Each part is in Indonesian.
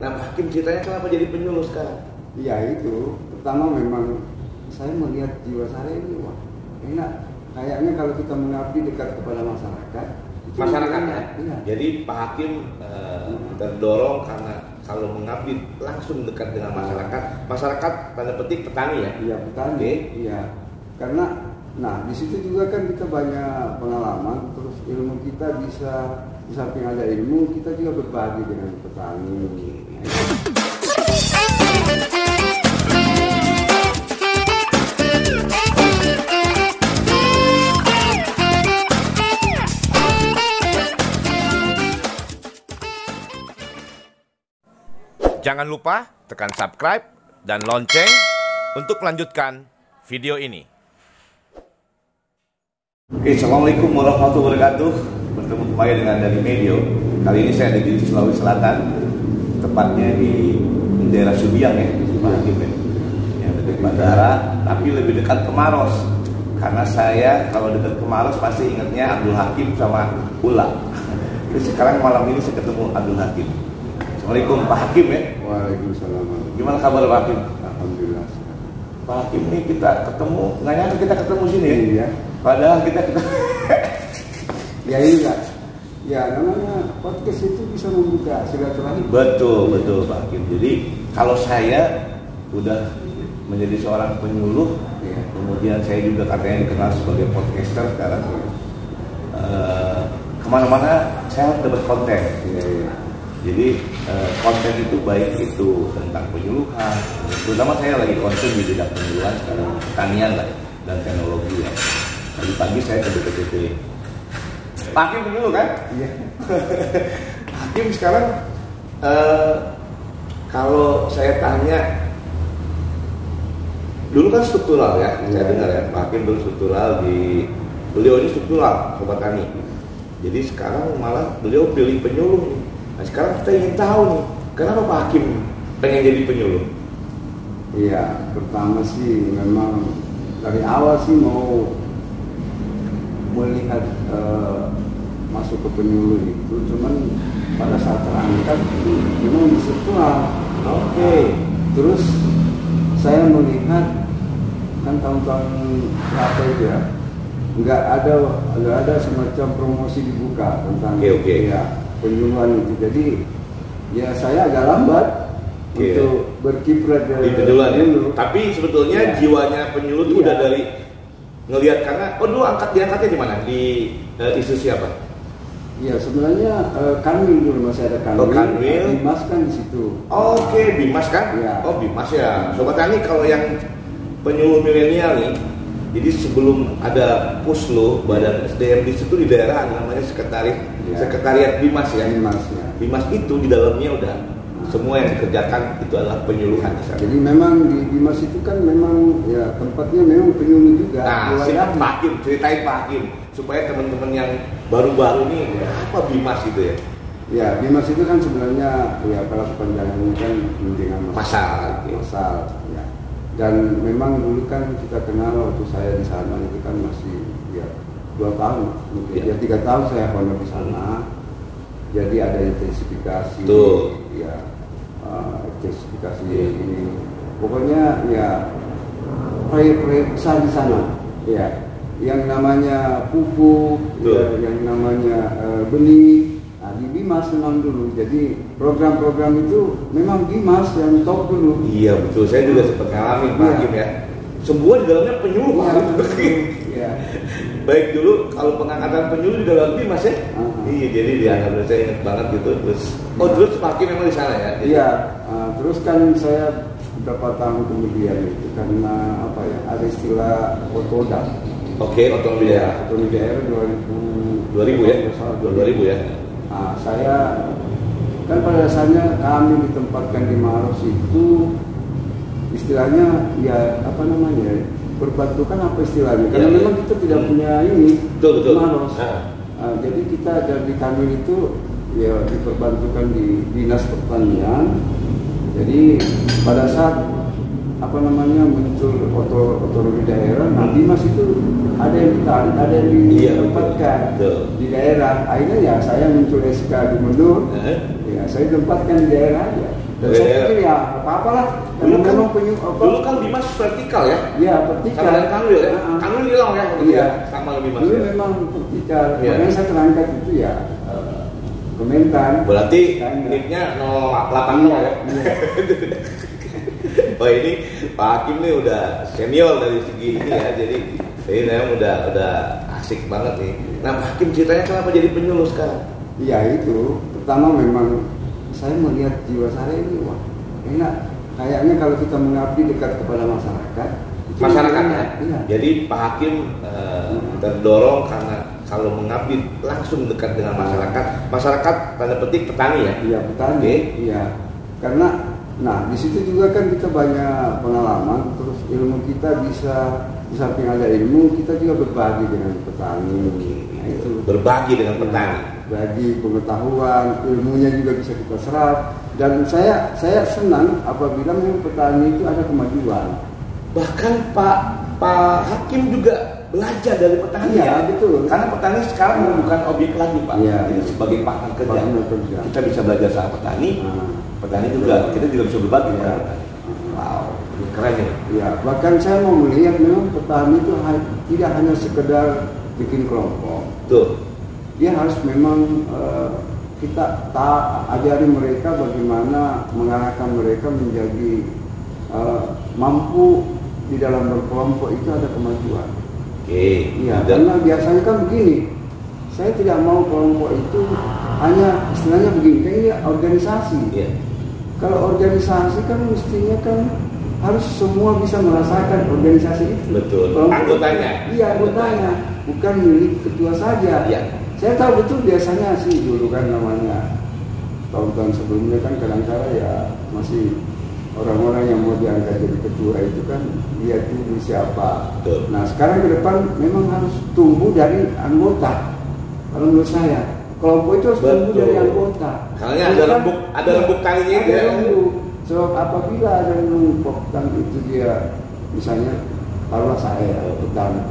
Nah, Pak Hakim ceritanya kenapa jadi penyuluh sekarang? Iya itu, pertama memang saya melihat jiwa saya ini wah enak. Kayaknya kalau kita mengabdi dekat kepada masyarakat, Masyarakat ya? Iya. Jadi Pak Hakim eh, terdorong karena kalau mengabdi langsung dekat dengan masyarakat, masyarakat tanda petik petani ya. Iya petani. Oke. Iya. Karena nah di situ juga kan kita banyak pengalaman, terus ilmu kita bisa di samping ada ilmu kita juga berbagi dengan petani. Jangan lupa tekan subscribe dan lonceng untuk melanjutkan video ini. Oke, Assalamualaikum warahmatullahi wabarakatuh. Bertemu kembali dengan dari Medio. Kali ini saya ada di Sulawesi Selatan, tepatnya di daerah Subiang ya, Hakim ya. Yang dekat bandara, tapi lebih dekat ke Maros. Karena saya kalau dekat ke Maros pasti ingatnya Abdul Hakim sama Ula. Jadi sekarang malam ini saya ketemu Abdul Hakim. Assalamualaikum Pak Hakim ya. Waalaikumsalam. Gimana kabar Pak Hakim? Alhamdulillah. Pak Hakim ini kita ketemu, nggak nyangka kita ketemu sini ya. Iya. Padahal kita ketemu. Ya iya. Ya namanya podcast itu bisa membuka silaturahmi. Betul, betul Pak Hakim. Jadi kalau saya udah menjadi seorang penyuluh, Iya. kemudian saya juga katanya dikenal sebagai podcaster sekarang. eh, ke mana-mana saya harus dapat konten. Iya, iya. Jadi eh, konten itu baik itu tentang penyuluhan, terutama saya lagi konsen di bidang penyuluhan sekarang pertanian lah dan teknologi ya. Tadi pagi saya ke BPTT. Pak Hakim penyuluh kan? Iya. Hakim sekarang eh, kalau saya tanya dulu kan struktural ya, saya Iya. dengar ya, Pak Hakim dulu struktural di beliau ini struktural sobat tani. Jadi sekarang malah beliau pilih penyuluh. nih. Nah sekarang kita ingin tahu nih, kenapa Pak Hakim pengen jadi penyuluh? Iya, pertama sih memang dari awal sih mau melihat eh, masuk ke penyuluh itu, cuman pada saat terangkat memang struktural. Oke. Terus saya melihat kan tahun-tahun berapa itu ya, nggak ada nggak ada semacam promosi dibuka tentang Oke, oke. ya penyuluhan itu. Jadi ya saya agak lambat Oke. untuk berkiprah Di penyuluhan ya. Tapi sebetulnya Iya. jiwanya penyuluh itu Iya. udah dari ngelihat karena oh dulu angkat diangkatnya di mana? Di eh, isu siapa? Iya sebenarnya eh, Kanwil dulu masih ada Kanwil. Oh, Kanwil. Dimas kan di situ. Oke, Bimas kan? Iya. Oh, Bimas ya. Sobat Tani kalau yang penyuluh milenial nih, jadi sebelum ada Puslo, Badan SDM di situ di daerah namanya sekretariat Iya. sekretariat Bimas ya. Dimas ya. Bimas itu di dalamnya udah semua yang dikerjakan itu adalah penyuluhan di sana. Jadi memang di Dimas itu kan memang ya tempatnya memang penyuluh juga. Nah, si Wilayahnya. Pak Hakim, ceritain Pak Hakim supaya teman-teman yang baru-baru nih apa Bimas gitu ya. Ya, Dimas itu kan sebenarnya ya kalau kepanjangannya kan dengan Masal, gitu. Masal, ya. Dan memang dulu kan kita kenal waktu saya di sana itu kan masih ya dua tahun, mungkin Ya. ya tiga tahun saya honor di sana. Jadi ada intensifikasi, Betul. ya eh, intensifikasi Iya. ini. Pokoknya ya proyek-proyek besar di sana, ya. Yang namanya pupuk, ya, yang namanya eh, benih, Nah, di Bimas memang dulu. Jadi program-program itu memang Bimas yang top dulu. Iya betul, saya juga sempat ngalamin Pak Iya. Hakim ya. Semua di dalamnya penyuluh Iya. Iya. Baik dulu kalau pengangkatan penyuluh di dalam Bimas ya. Ah. Iya jadi dianggap saya ingat banget gitu terus. Oh terus Pak Hakim memang di sana ya. Iya. Nah, terus kan saya beberapa tahun kemudian itu karena apa ya ada istilah otoda. Oke otonomi daerah. Otonomi daerah 2000 2000 ya. kalau salah, 2000 ya. Nah, saya kan pada dasarnya kami ditempatkan di Maros itu istilahnya ya apa namanya ya, berbantu kan apa istilahnya karena Ya, ya. memang kita tidak Hmm. punya ini Betul, betul. Maros. Ah. Nah, jadi kita dari kami itu ya diperbantukan di dinas pertanian. Jadi pada saat apa namanya muncul otor daerah, nah Dimas itu ada yang ditarik, ada yang Iya, ditempatkan Betul. di daerah. Akhirnya ya saya muncul SK gubernur, Eh, ya saya tempatkan di daerah aja. Dan Iya, saya iya. pikir ya apa apalah. Dulu kan, memang penyu apa? dulu kan Dimas vertikal ya. Iya, vertikal. Sama dengan Kanwil ya. Kanwil hilang ya. Iya. Sama lebih Mas. Dulu ya. memang vertikal. Iya. Makanya saya terangkat itu ya eh, Kementan. Berarti nicknya 080 ya. Iya. Oh ini Pak Hakim nih udah senior dari segi ini ya, jadi ini memang udah udah asik banget nih. Nah Pak Hakim ceritanya kenapa jadi penyuluh sekarang? Iya itu. Pertama memang saya melihat jiwa saya ini wah enak. Kayaknya kalau kita mengabdi dekat kepada masyarakat. itu Masyarakat ya. Iya. Jadi Pak Hakim eh, terdorong karena kalau mengabdi langsung dekat dengan masyarakat. Masyarakat tanda petik petani ya. Iya petani. Oke. Iya. Karena nah di situ juga kan kita banyak pengalaman, terus ilmu kita bisa di samping ada ilmu kita juga berbagi dengan petani. Nah, itu Berbagi dengan petani. bagi pengetahuan, ilmunya juga bisa kita serap. Dan saya saya senang apabila memang petani itu ada kemajuan. Bahkan Pak Pak Hakim juga belajar dari petani Iya, ya. betul. Karena petani sekarang bukan objek lagi Pak. Iya. Jadi sebagai partner kerja. Partner kerja. Kita bisa belajar sama petani. Nah, Petani juga kita juga bisa berbagi Iya. petani. Wow, keren ya. Ya, bahkan saya mau melihat memang petani itu tidak hanya sekedar bikin kelompok. Tuh. Dia harus memang eh, kita tak ajari mereka bagaimana mengarahkan mereka menjadi eh, mampu di dalam berkelompok itu ada kemajuan. Oke. Iya, Tidak- karena biasanya kan begini. Saya tidak mau kelompok itu hanya istilahnya begini, kayaknya organisasi. Iya. Kalau organisasi kan mestinya kan harus semua bisa merasakan organisasi itu. Betul. Kelompok Anggotanya. Iya, anggotanya. Bukan milik ketua saja. Iya. Saya tahu betul biasanya sih dulu kan namanya tahun-tahun sebelumnya kan kadang-kadang ya masih orang-orang yang mau diangkat jadi ketua itu kan dia dulu siapa. Betul. Nah sekarang ke depan memang harus tumbuh dari anggota. Kalau menurut saya kelompok itu harus tumbuh Betul. dari anggota. Karena ada rembuk- ada rembuk talinya itu Ada ya. rembuk. Sebab apabila ada rembuk dan itu dia misalnya taruhlah saya petani,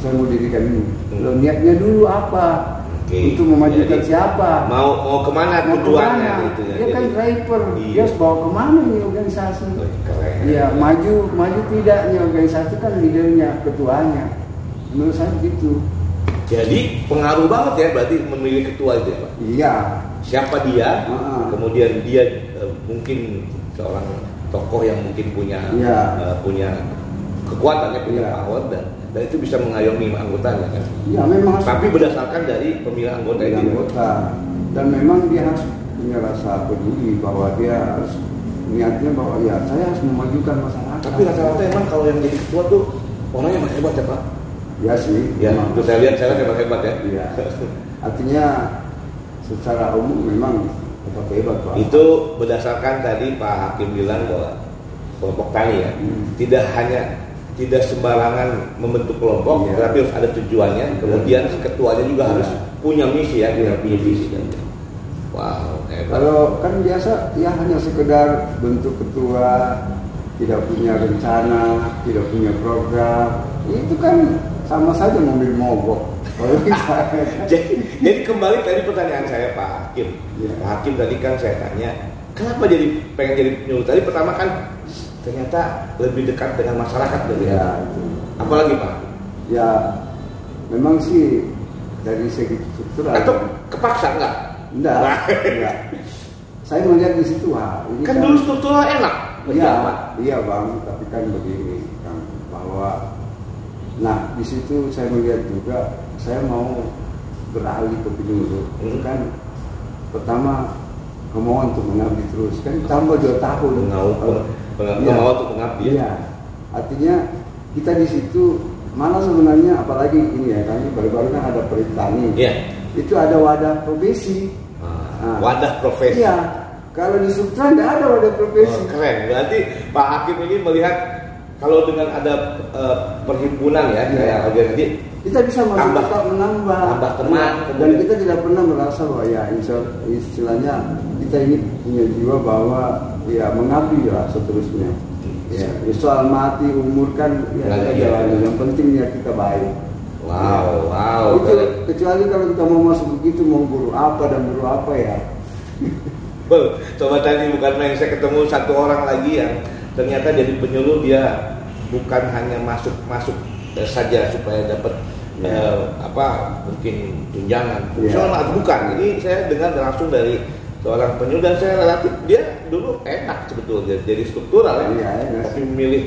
saya mau dirikan ini. Hmm. Lo niatnya dulu apa? Oke. Untuk memajukan Jadi, siapa? Mau mau ke mana Mau tujuannya ke mana? gitu ya. Dia kan driver. Iya. Dia harus bawa ke mana nih organisasi? Keren. Iya, maju, maju tidaknya organisasi kan leadernya, ketuanya. Menurut saya begitu. Jadi pengaruh banget ya berarti memilih ketua itu ya Pak. Iya, Siapa dia? Ah. Kemudian dia eh, mungkin seorang tokoh yang mungkin punya Iya. eh, punya kekuatan ya punya Iya. power dan dan itu bisa mengayomi anggotanya kan. iya memang harus Tapi berdasarkan dari pemilihan anggota itu. anggota dan memang dia harus punya rasa peduli bahwa dia harus niatnya bahwa ya saya harus memajukan masyarakat. Tapi rata-rata emang kalau yang jadi ketua tuh orangnya emang hebat ya Pak. ya sih. Ya, memang. itu saya lihat saya lihat hebat-hebat ya. Iya. Artinya secara umum memang tetap hebat pak. Itu berdasarkan tadi Pak Hakim bilang bahwa kelompok tani ya Hmm. tidak hanya tidak sembarangan membentuk kelompok, Iya. tapi harus ada tujuannya. Kemudian si ketuanya juga Iya. harus punya misi ya, punya Iya. punya visi. Wow, hebat. Kalau kan biasa ya hanya sekedar bentuk ketua, tidak punya rencana, tidak punya program, itu kan sama saja mobil mogok. Jadi, jadi kembali tadi pertanyaan saya Pak Hakim. Iya. Pak Hakim tadi kan saya tanya, kenapa jadi pengen jadi penyuluh? Tadi pertama kan ternyata lebih dekat dengan masyarakat gitu ya. itu. Apalagi Pak? ya memang sih dari segi struktural Atau kepaksa enggak? enggak, Nah. enggak. Saya melihat di situ wah, ini Kan dulu struktural enak. Iya, Pak. iya bang, tapi kan begini, Kang, bahwa nah di situ saya melihat juga saya mau beralih ke penyuluh. Itu Hmm. kan pertama kemauan untuk mengabdi terus kan tambah dua tahun. Pengau- peng- peng- Iya. kemauan untuk mengabdi. Iya, artinya kita di situ mana sebenarnya apalagi ini ya kami baru-baru kan ada perintani. Iya. Itu ada wadah profesi. Ah, wadah profesi. Iya, kalau di Sutra nggak ada wadah profesi. Oh, keren. Berarti Pak Hakim ini melihat kalau dengan ada eh, perhimpunan ya, Iya. kayak organisasi, kita bisa masih Tambah- menambah tambah teman, dan kemudian- kita tidak pernah merasa bahwa ya istilahnya kita ini punya jiwa bahwa ya mengabdi lah seterusnya ya, ya, soal mati umur kan ya Nggak kita iya. jalani yang penting niat kita baik wow, Ya. wow. itu kecuali kalau kita mau masuk begitu mau guru apa dan guru apa ya Coba tadi bukan main saya ketemu satu orang lagi yang ternyata jadi penyuluh dia bukan hanya masuk masuk saja supaya dapat Ya. eh, apa mungkin tunjangan Ya. fungsional bukan ini saya dengar langsung dari seorang penyuluh dan saya relatif dia dulu enak sebetulnya jadi struktural ya Iya, enak. tapi memilih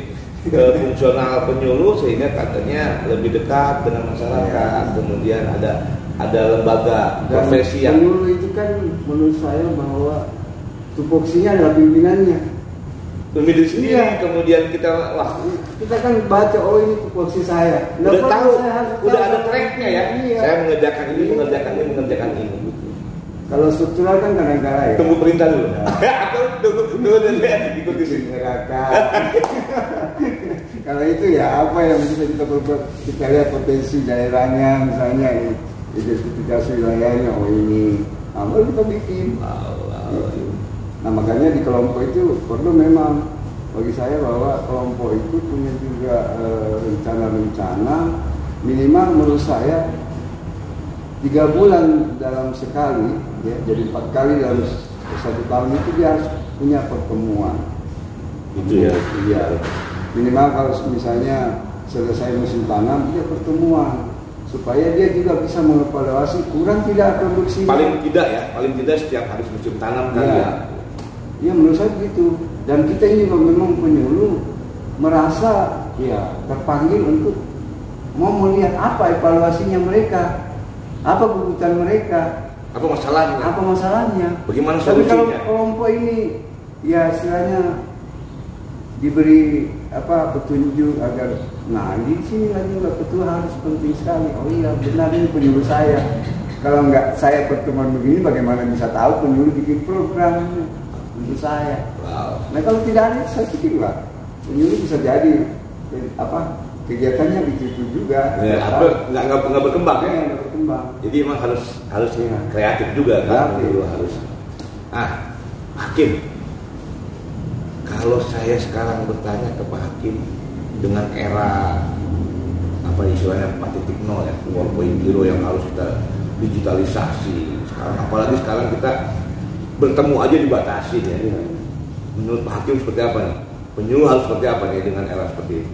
ke fungsional penyuluh sehingga katanya lebih dekat dengan masyarakat Iya. kemudian ada ada lembaga Dan profesi yang penyuluh itu kan menurut saya bahwa tupoksinya adalah pimpinannya. memilih sendiri Iya. kemudian kita wah Kita kan baca oh ini tupoksi saya. Udah perlu tahu saya udah tahu. ada tracknya ya Iya. saya mengerjakan ini mengerjakan ini mengerjakan ini Kalau struktural kan kadang-kadang ya. tunggu perintah dulu atau tunggu tunggu dan ikuti sini. Kalau itu ya apa yang bisa kita berbuat? Kita lihat potensi daerahnya misalnya i- identifikasi wilayahnya oh ini, nah, baru kita bikin. Nah makanya di kelompok itu perlu memang bagi saya bahwa kelompok itu punya juga eh, rencana-rencana minimal menurut saya tiga bulan dalam sekali ya jadi empat kali dalam satu tahun itu dia harus punya pertemuan Itu ya. iya minimal kalau misalnya selesai musim tanam dia pertemuan supaya dia juga bisa mengevaluasi kurang tidak produksi paling tidak ya paling tidak setiap habis musim tanam kan Ya. ya Ya menurut saya begitu. Dan kita ini memang penyuluh merasa ya terpanggil untuk mau melihat apa evaluasinya mereka, apa kebutuhan mereka, apa masalahnya apa masalahnya. bagaimana Tapi kalau solusinya kelompok ini ya istilahnya diberi apa petunjuk agar nah di sini lagi Mbak Ketua harus penting sekali. Oh iya benar ini penyuluh saya. Kalau nggak saya pertemuan begini bagaimana bisa tahu penyuluh bikin program untuk saya. wow. Nah kalau tidak ada saya pikir lah penyuluh bisa jadi eh, apa kegiatannya begitu juga. Ya, apa nggak nggak nggak berkembang ya Ya, nggak berkembang. Jadi emang harus harus Iya. kreatif juga kan dulu harus. Ah, Hakim. Kalau saya sekarang bertanya ke Pak Hakim dengan era apa istilahnya 4.0 ya, 4.0 yang harus kita digitalisasi. Sekarang apalagi sekarang kita bertemu aja dibatasi ya. Iya. Menurut Pak Hakim seperti apa nih? Penyuluh harus seperti apa nih dengan era seperti ini?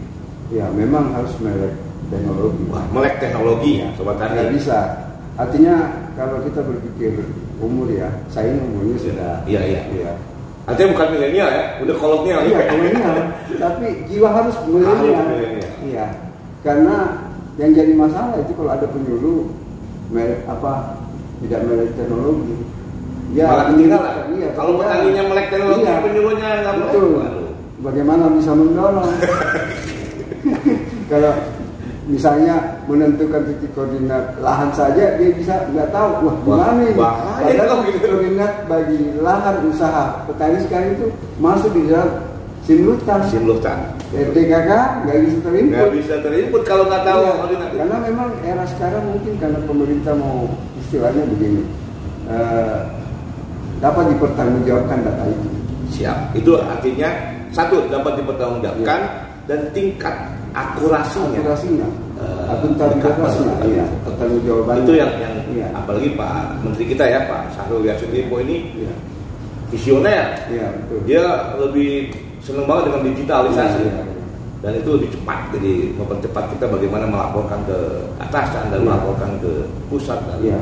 Ya memang harus melek teknologi. Wah, melek teknologi, sobat Nggak tani. bisa. Artinya kalau kita berpikir umur ya, saya ini umurnya sudah. Iya, iya. Iya. Artinya bukan milenial ya, udah kolonial. Iya, kolonial. Tapi jiwa harus milenial. Iya. Karena yang jadi masalah itu kalau ada penyuluh melek apa tidak melek teknologi. Malah ketinggalan. Iya, Kalau ketinggalan. petaninya melek teknologi, Iya. penyuluhnya nggak melek. Betul. Bagaimana bisa mendorong? kalau misalnya menentukan titik koordinat lahan saja dia bisa nggak tahu wah gimana ini padahal kalau gitu. koordinat bagi lahan usaha petani sekarang itu masuk di dalam simultan Simultan. RDKK nggak bisa terinput Nggak bisa terinput kalau nggak tahu koordinat. karena memang era sekarang mungkin karena pemerintah mau istilahnya begini eh, dapat dipertanggungjawabkan data itu Siap. Itu artinya satu dapat dipertanggungjawabkan dan tingkat akurasinya. akurasinya Eh, akuntabilitasnya dekat iya banget. pertanggungjawabannya Itu yang yang iya apalagi Pak Menteri kita ya Pak Syahrul Yassin Limpo ini iya visioner. iya betul Dia lebih seneng banget dengan digitalisasi. Iya, iya. dan itu lebih cepat jadi mempercepat kita bagaimana melaporkan ke atasan dan Iya. melaporkan ke pusat dan iya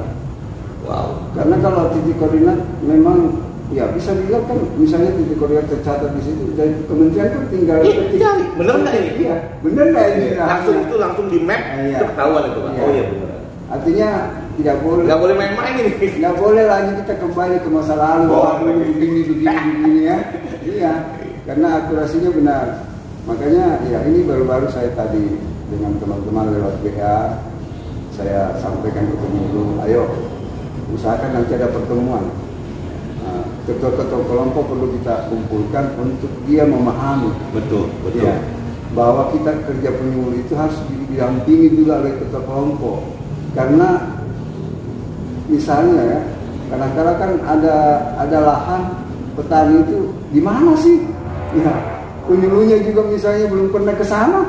wow karena kalau titik koordinat memang ya bisa dilihat kan misalnya titik koordinat tercatat di situ. Dan kementerian tuh tinggal Iya, ketik. cari. Bener nggak ini? iya bener nggak ini? Langsung lahannya? itu langsung di map Ah, iya. itu ketahuan itu pak. Iya. oh iya benar artinya tidak boleh. Nggak boleh main-main ini. Nggak boleh lagi kita kembali ke masa lalu. Oh, dulu begini begini begini ya. Iya karena akurasinya benar. Makanya ya ini baru-baru saya tadi dengan teman-teman lewat BA saya sampaikan ke penyuluh ayo usahakan nanti ada pertemuan. Nah, ketua-ketua kelompok perlu kita kumpulkan untuk dia memahami. Betul betul. Ya, bahwa kita kerja penyuluh itu harus didampingi juga oleh ketua kelompok. Karena misalnya ya kadang-kadang kan ada ada lahan petani itu di mana sih? Ya penyuluhnya juga misalnya belum pernah ke sana.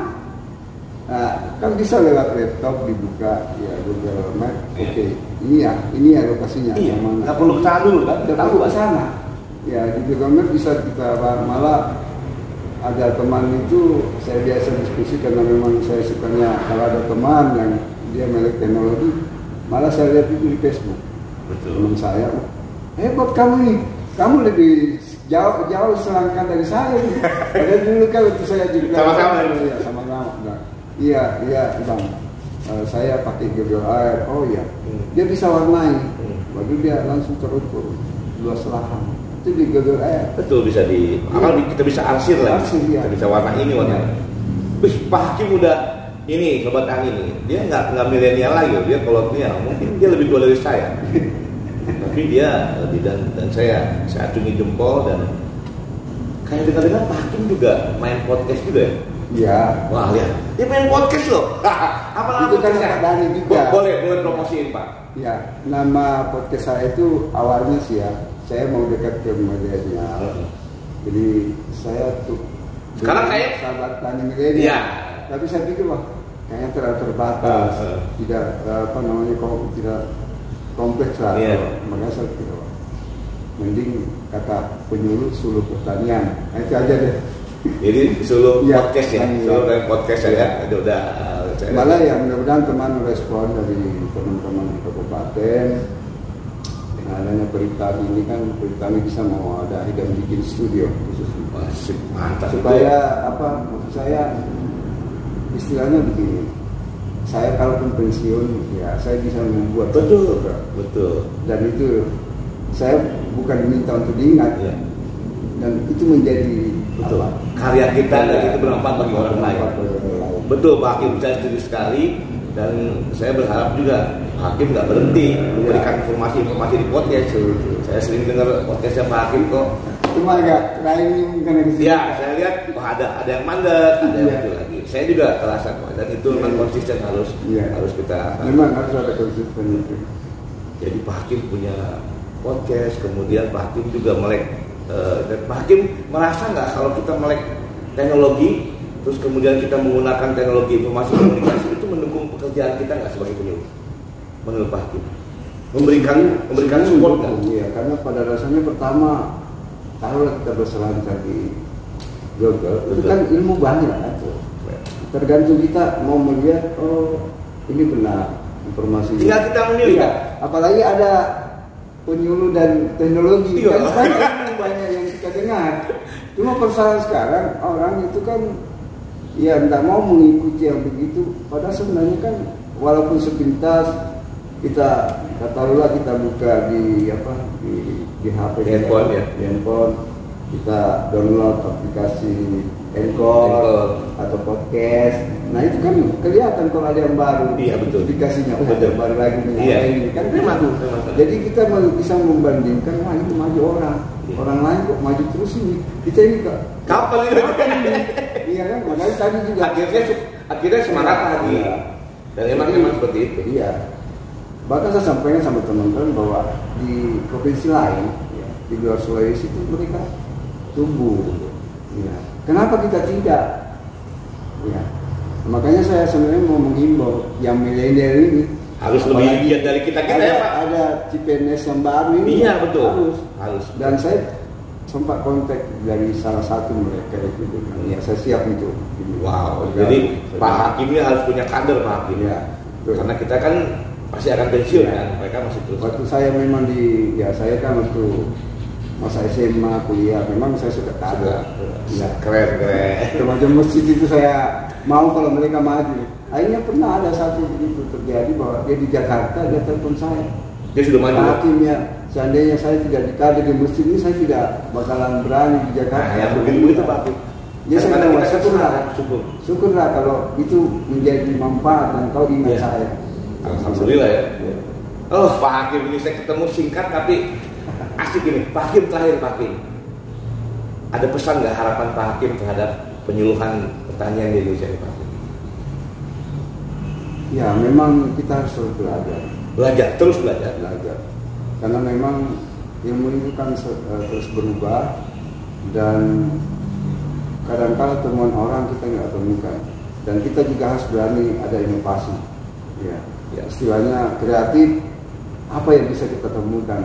Nah, kan bisa lewat laptop dibuka ya Google Map Iya. oke ini ya ini ya lokasinya iya yang mana nggak perlu ke sana dulu kan udah tahu ke sana ya di Google Map bisa kita malah ada teman itu saya biasa diskusi karena memang saya sukanya kalau ada teman yang dia melek teknologi malah saya lihat itu di Facebook Betul. teman saya hebat kamu nih kamu lebih jauh jauh selangkah dari saya nih. Dulu kan waktu saya juga Sama-sama ya? Nah, iya iya bang Eh, saya pakai Google Air oh iya Hmm. dia bisa warnai Hmm. baru dia langsung terukur luas lahan itu di Google Air Betul bisa di apa kita bisa arsir lah. Arsir, iya. Kita bisa warna ini warna. Iya. Wih, Pak Hakim udah ini sobat Ani nih. Dia nggak nggak milenial lagi. Dia kalau dia mungkin dia lebih tua dari saya. Tapi dia lebih dan dan saya saya acungi jempol dan kayak dengar-dengar Pak Hakim juga main podcast juga ya. Iya Wah lihat, dia main podcast loh. Apa Itu kan Dhani juga. Bo- Boleh, boleh promosiin Pak. ya nama podcast saya itu awalnya sih ya saya mau dekat ke milenial jadi saya tuh Sekarang kayak- sahabat tani milenial Iya. tapi saya pikir wah kayaknya terlalu terbatas Ah, ah. tidak eh, apa namanya kok tidak kompleks lah Iya. makanya saya pikir wah mending kata penyuluh suluh pertanian nah, itu aja deh Jadi solo Iya. podcast ya, Iya. solo dan podcast ya, Iya. itu udah uh, saya- malah ya mudah-mudahan teman respon dari teman-teman di kabupaten nah, adanya perintah ini kan perintah ini bisa mau ada hidang bikin studio khusus mantap supaya apa maksud saya istilahnya begini saya kalaupun pensiun ya saya bisa membuat betul program. betul dan itu saya bukan diminta untuk diingat Iya. Dan itu menjadi betul. apa, karya kita dan Iya. itu bermanfaat bagi orang lain. Betul Pak Hakim saya setuju sekali. Dan saya berharap juga Pak Hakim nggak berhenti memberikan informasi-informasi di podcast. Saya sering dengar podcastnya Pak Hakim kok. Cuma agak lain karena ya saya lihat wah ada ada yang mandek ada yang Iya. itu lagi. Saya juga terasa kok. Dan itu memang konsisten harus Iya. harus kita memang harus ada konsisten itu Jadi Pak Hakim punya podcast, kemudian Pak Hakim juga melek eh, dan Pak Hakim merasa nggak kalau kita melek teknologi, terus kemudian kita menggunakan teknologi informasi komunikasi itu mendukung pekerjaan kita nggak sebagai penyuluh? Menurut Pak Hakim, memberikan memberikan support nggak? mendukung, Iya, karena pada dasarnya pertama taruhlah kita berselancar di Google, itu Betul. kan ilmu banyak kan. Tergantung kita mau melihat oh ini benar informasi. Tinggal kita memilih, Iya. kan? Apalagi ada penyuluh dan teknologi Iya. kan banyak, yang kita dengar. Cuma persoalan sekarang orang itu kan ya tidak mau mengikuti yang begitu. Padahal sebenarnya kan walaupun sepintas kita katakanlah kita buka di apa di di HP handphone, ya. handphone kita download aplikasi Encore atau podcast. Nah itu kan kelihatan kalau ada yang baru. Iya, betul. Aplikasinya oh, Betul. ada baru lagi Iya. iya. ini kan Memang, begitu. memang. Jadi kita bisa membandingkan wah ini maju orang, Iya. orang lain kok maju terus ini. Kita ini kok Kapan ini? Iya kan makanya tadi juga akhirnya akhirnya semangat lagi. Iya. Dan emang seperti itu. Iya. Bahkan saya sampaikan sama teman-teman bahwa di provinsi lain, ya, di luar Sulawesi itu mereka tumbuh. Ya. Kenapa kita tidak? Ya. Makanya saya sebenarnya mau menghimbau yang milenial ini Harus lebih giat dari kita kita ada, ya Pak. Ada CPNS yang baru ini. Iya betul. Harus. Harus. Dan saya sempat kontak dari salah satu mereka itu. Ya, saya siap ini. Wow, Bergabung. jadi Pak Hakim ini harus punya kader Pak Hakim. Iya. betul. Karena kita kan pasti akan pensiun Iya. kan, mereka masih terus. Waktu saya memang di ya saya kan waktu masa SMA kuliah memang saya suka kader. Ya. Keren keren. Remaja masjid itu saya mau kalau mereka maju. Akhirnya pernah ada satu begitu terjadi bahwa dia di Jakarta dia telepon saya. Dia sudah maju. Ya, seandainya saya tidak dikader di masjid ini saya tidak bakalan berani di Jakarta. Nah, yang begitu begitu Pak. Ya saya bilang, syukurlah, syukur. syukurlah kalau itu menjadi manfaat dan kau ingat Iya. saya. Alhamdulillah ya. Oh Pak Hakim ini saya ketemu singkat tapi asik ini. Pak Hakim terakhir Pak Hakim. Ada pesan nggak harapan Pak Hakim terhadap penyuluhan pertanian di Indonesia ini Pak Hakim? Ya memang kita harus terus belajar. Belajar, terus belajar. belajar karena memang ilmu itu kan eh, terus berubah dan kadang-kala temuan orang kita nggak temukan dan kita juga harus berani ada inovasi ya Ya. istilahnya kreatif apa yang bisa kita temukan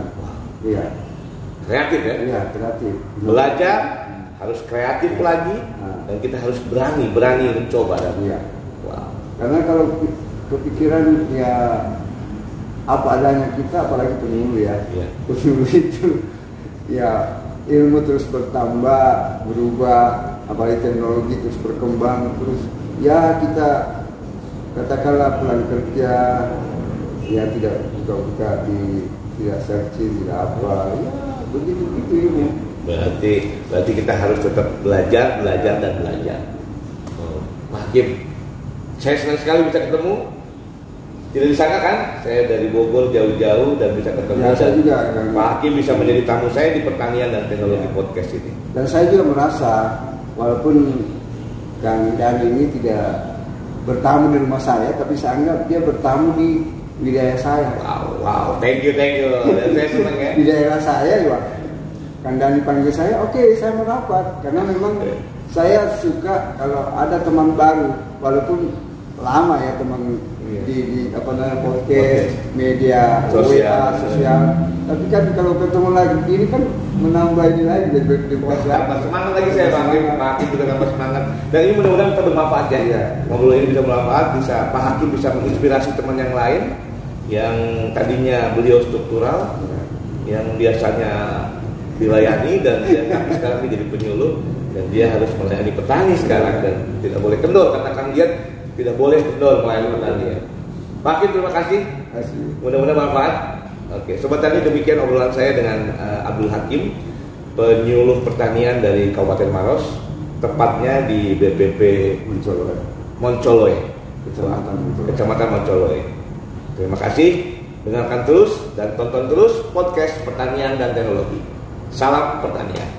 ya kreatif ya. Iya, kreatif. Belajar harus kreatif lagi Nah. dan kita harus berani, berani mencoba dan Iya. wow. Karena kalau pi- kepikiran ya apa adanya kita, apalagi penyuluh ya. Iya. Penyuluh itu ya ilmu terus bertambah, berubah, apalagi teknologi terus berkembang, terus ya kita katakanlah pulang kerja ya tidak buka-buka di tidak searching tidak apa ya begitu Berarti berarti kita harus tetap belajar, belajar dan belajar. Oh, Pak Hakim, saya senang sekali bisa ketemu. Tidak disangka kan, saya dari Bogor jauh-jauh dan bisa ketemu. Ya, saya dan juga. Pak Hakim bisa menjadi tamu saya di pertanian dan teknologi Ya. podcast ini. Dan saya juga merasa walaupun Kang Dani ini tidak bertamu di rumah saya, tapi saya anggap dia bertamu di wilayah saya. Wow, wow, thank you, thank you. Saya senang ya. Di daerah saya ya, Kang Dani panggil saya, oke saya merapat karena memang saya suka kalau ada teman baru, walaupun lama ya teman. Di, di apa namanya podcast, media, Sosial. WA, sosial. Tapi kan kalau ketemu lagi ini kan menambah ini lagi Wah, tambah semangat lagi saya Pak Hakim juga tambah semangat. Dan ini mudah-mudahan kita bermanfaat ya. Iya. Ngobrol ini bisa bermanfaat, bisa Pak Hakim bisa menginspirasi teman yang lain yang tadinya beliau struktural, yang biasanya dilayani dan dia tapi sekarang menjadi penyuluh dan dia harus melayani petani sekarang dan tidak boleh kendor karena Kang Dian tidak boleh kendor melayani ya. Pak Hakim terima kasih. Mudah-mudahan bermanfaat. Oke, sobat tani demikian obrolan saya dengan eh, Abdul Hakim, penyuluh pertanian dari Kabupaten Maros, tepatnya di BPP Muncul Moncoloy, Kecamatan Moncoloy. Kecamatan Moncoloy. Terima kasih, dengarkan terus dan tonton terus podcast pertanian dan teknologi. Salam pertanian.